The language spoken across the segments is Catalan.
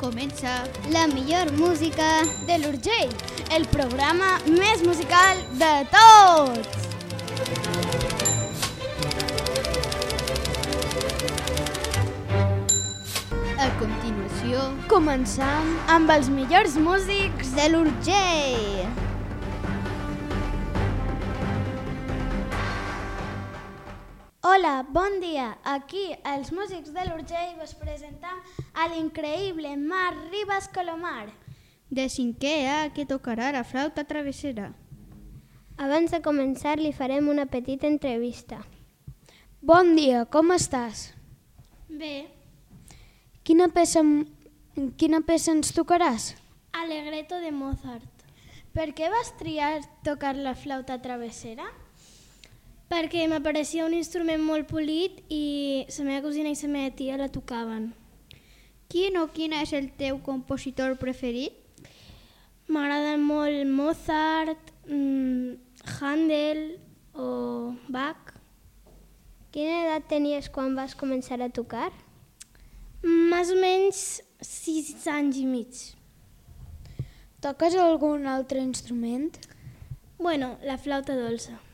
Comença la millor música de l'Urgell, el programa més musical de tots. a continuació Començam amb els millors músics de l'Urgell. Hola, bon dia. Aquí, els músics de l'Urgell, vos presentam a l'increïble Mar Ribas Colomar. de cinquè A que tocarà la flauta travessera. Abans de començar li farem una petita entrevista. Bon dia, com estàs? Bé, Quina peça, quina peça ens tocaràs? Alegreto de Mozart. Per què vas triar tocar la flauta travessera? Perquè m'apareixia un instrument molt polit i la meva cosina i la meva tia la tocaven. Quin o quina és el teu compositor preferit? M'agraden molt Mozart, mmm, Handel o Bach. Quina edat tenies quan vas començar a tocar? Més o menys sis anys i mig. Toques algun altre instrument? Bueno, la flauta dolça.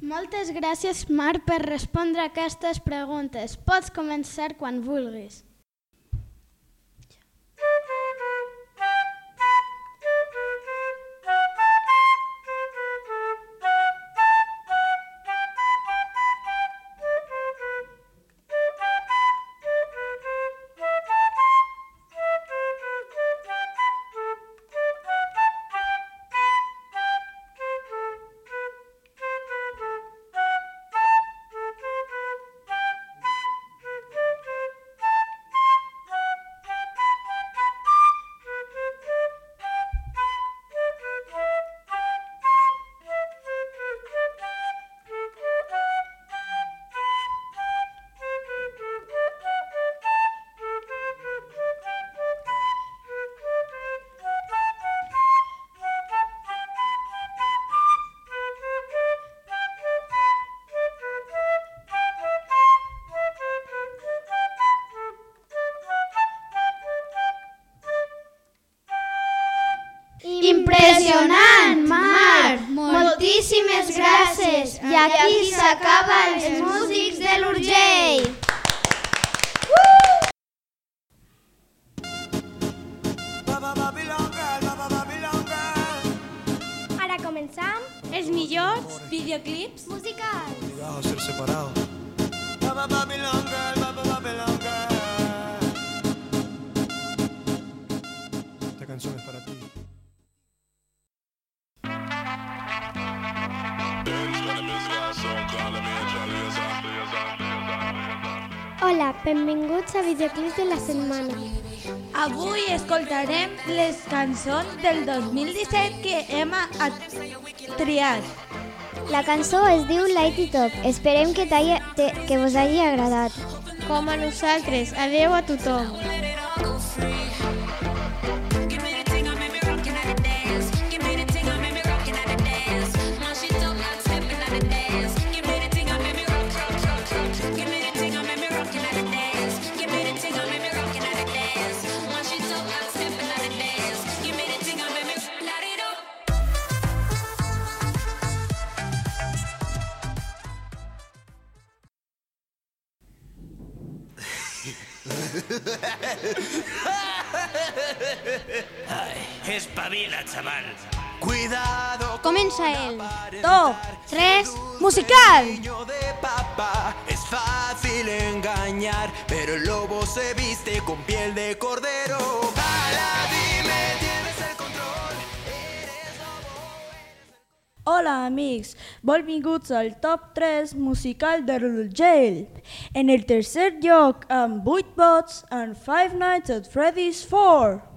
Moltes gràcies, Mar, per respondre aquestes preguntes. Pots començar quan vulguis. Impressionant, Mar! Moltíssimes gràcies! I aquí s'acaba els músics de l'Urgell! Ara començam els millors videoclips musicals. A ser separado. Baba Babylon girl, Hola, benvinguts a Videoclips de la setmana. Avui escoltarem les cançons del 2017 que hem triat. La cançó es diu Light It Up. Esperem que, que vos hagi agradat. Com a nosaltres. Adeu a tothom. Espavila, chaval. Cuidado Comença el Top 3 musical! niño de papá. Es fácil engañar, pero el lobo se viste con piel de cordero. Ala, Hola amics, benvinguts al top 3 musical de l'Urgell. En el tercer lloc amb 8 vots en Five Nights at Freddy's 4.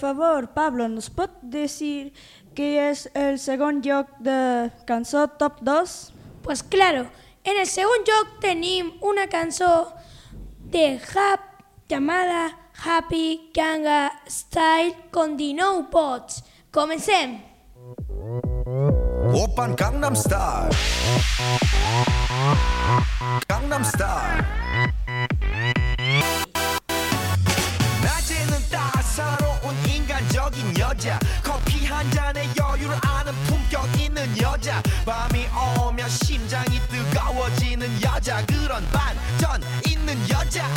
favor, Pablo, ¿nos pot decir qué es el segundo joc de cançó Top 2? Pues claro, en el segundo joc tenim una cançó de Hap llamada Happy Ganga Style con Dino Pots. Comencem! Open Gangnam Style Gangnam Style 인간적인 여자 커피 한 잔에 여유를 아는 품격 있는 여자 밤이 오면 심장이 뜨거워지는 여자 그런 반전 있는 여자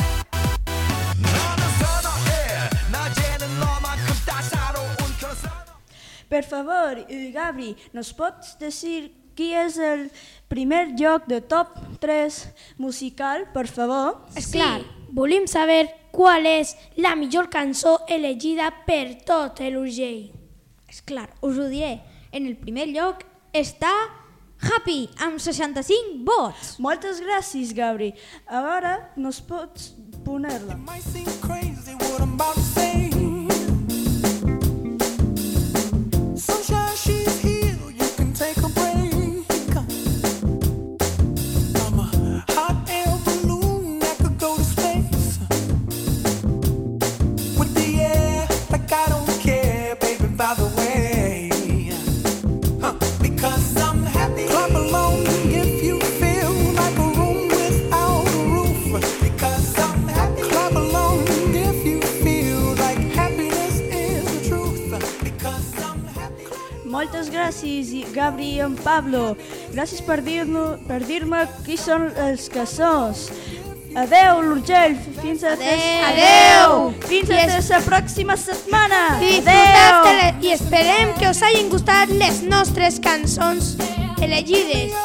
너는 선어해 낮에는 너만큼 따사로운 그런 선어 Per favor, eh, Gabri, ¿nos pots decir qui és el primer lloc de top 3 musical, per favor? És clar, volim saber qual és la millor cançó elegida per tot l'Urgell. És clar, us ho diré. En el primer lloc està Happy, amb 65 vots. Moltes gràcies, Gabri. Ara nos pots poner-la. Moltes gràcies, Gabri i en Pablo. Gràcies per dir-me per dir-me qui són els caçons. Adeu, l'Urgell. Fins a Adeu. Fins a es- la pròxima setmana. Le- i esperem que us hagin gustat les nostres cançons elegides.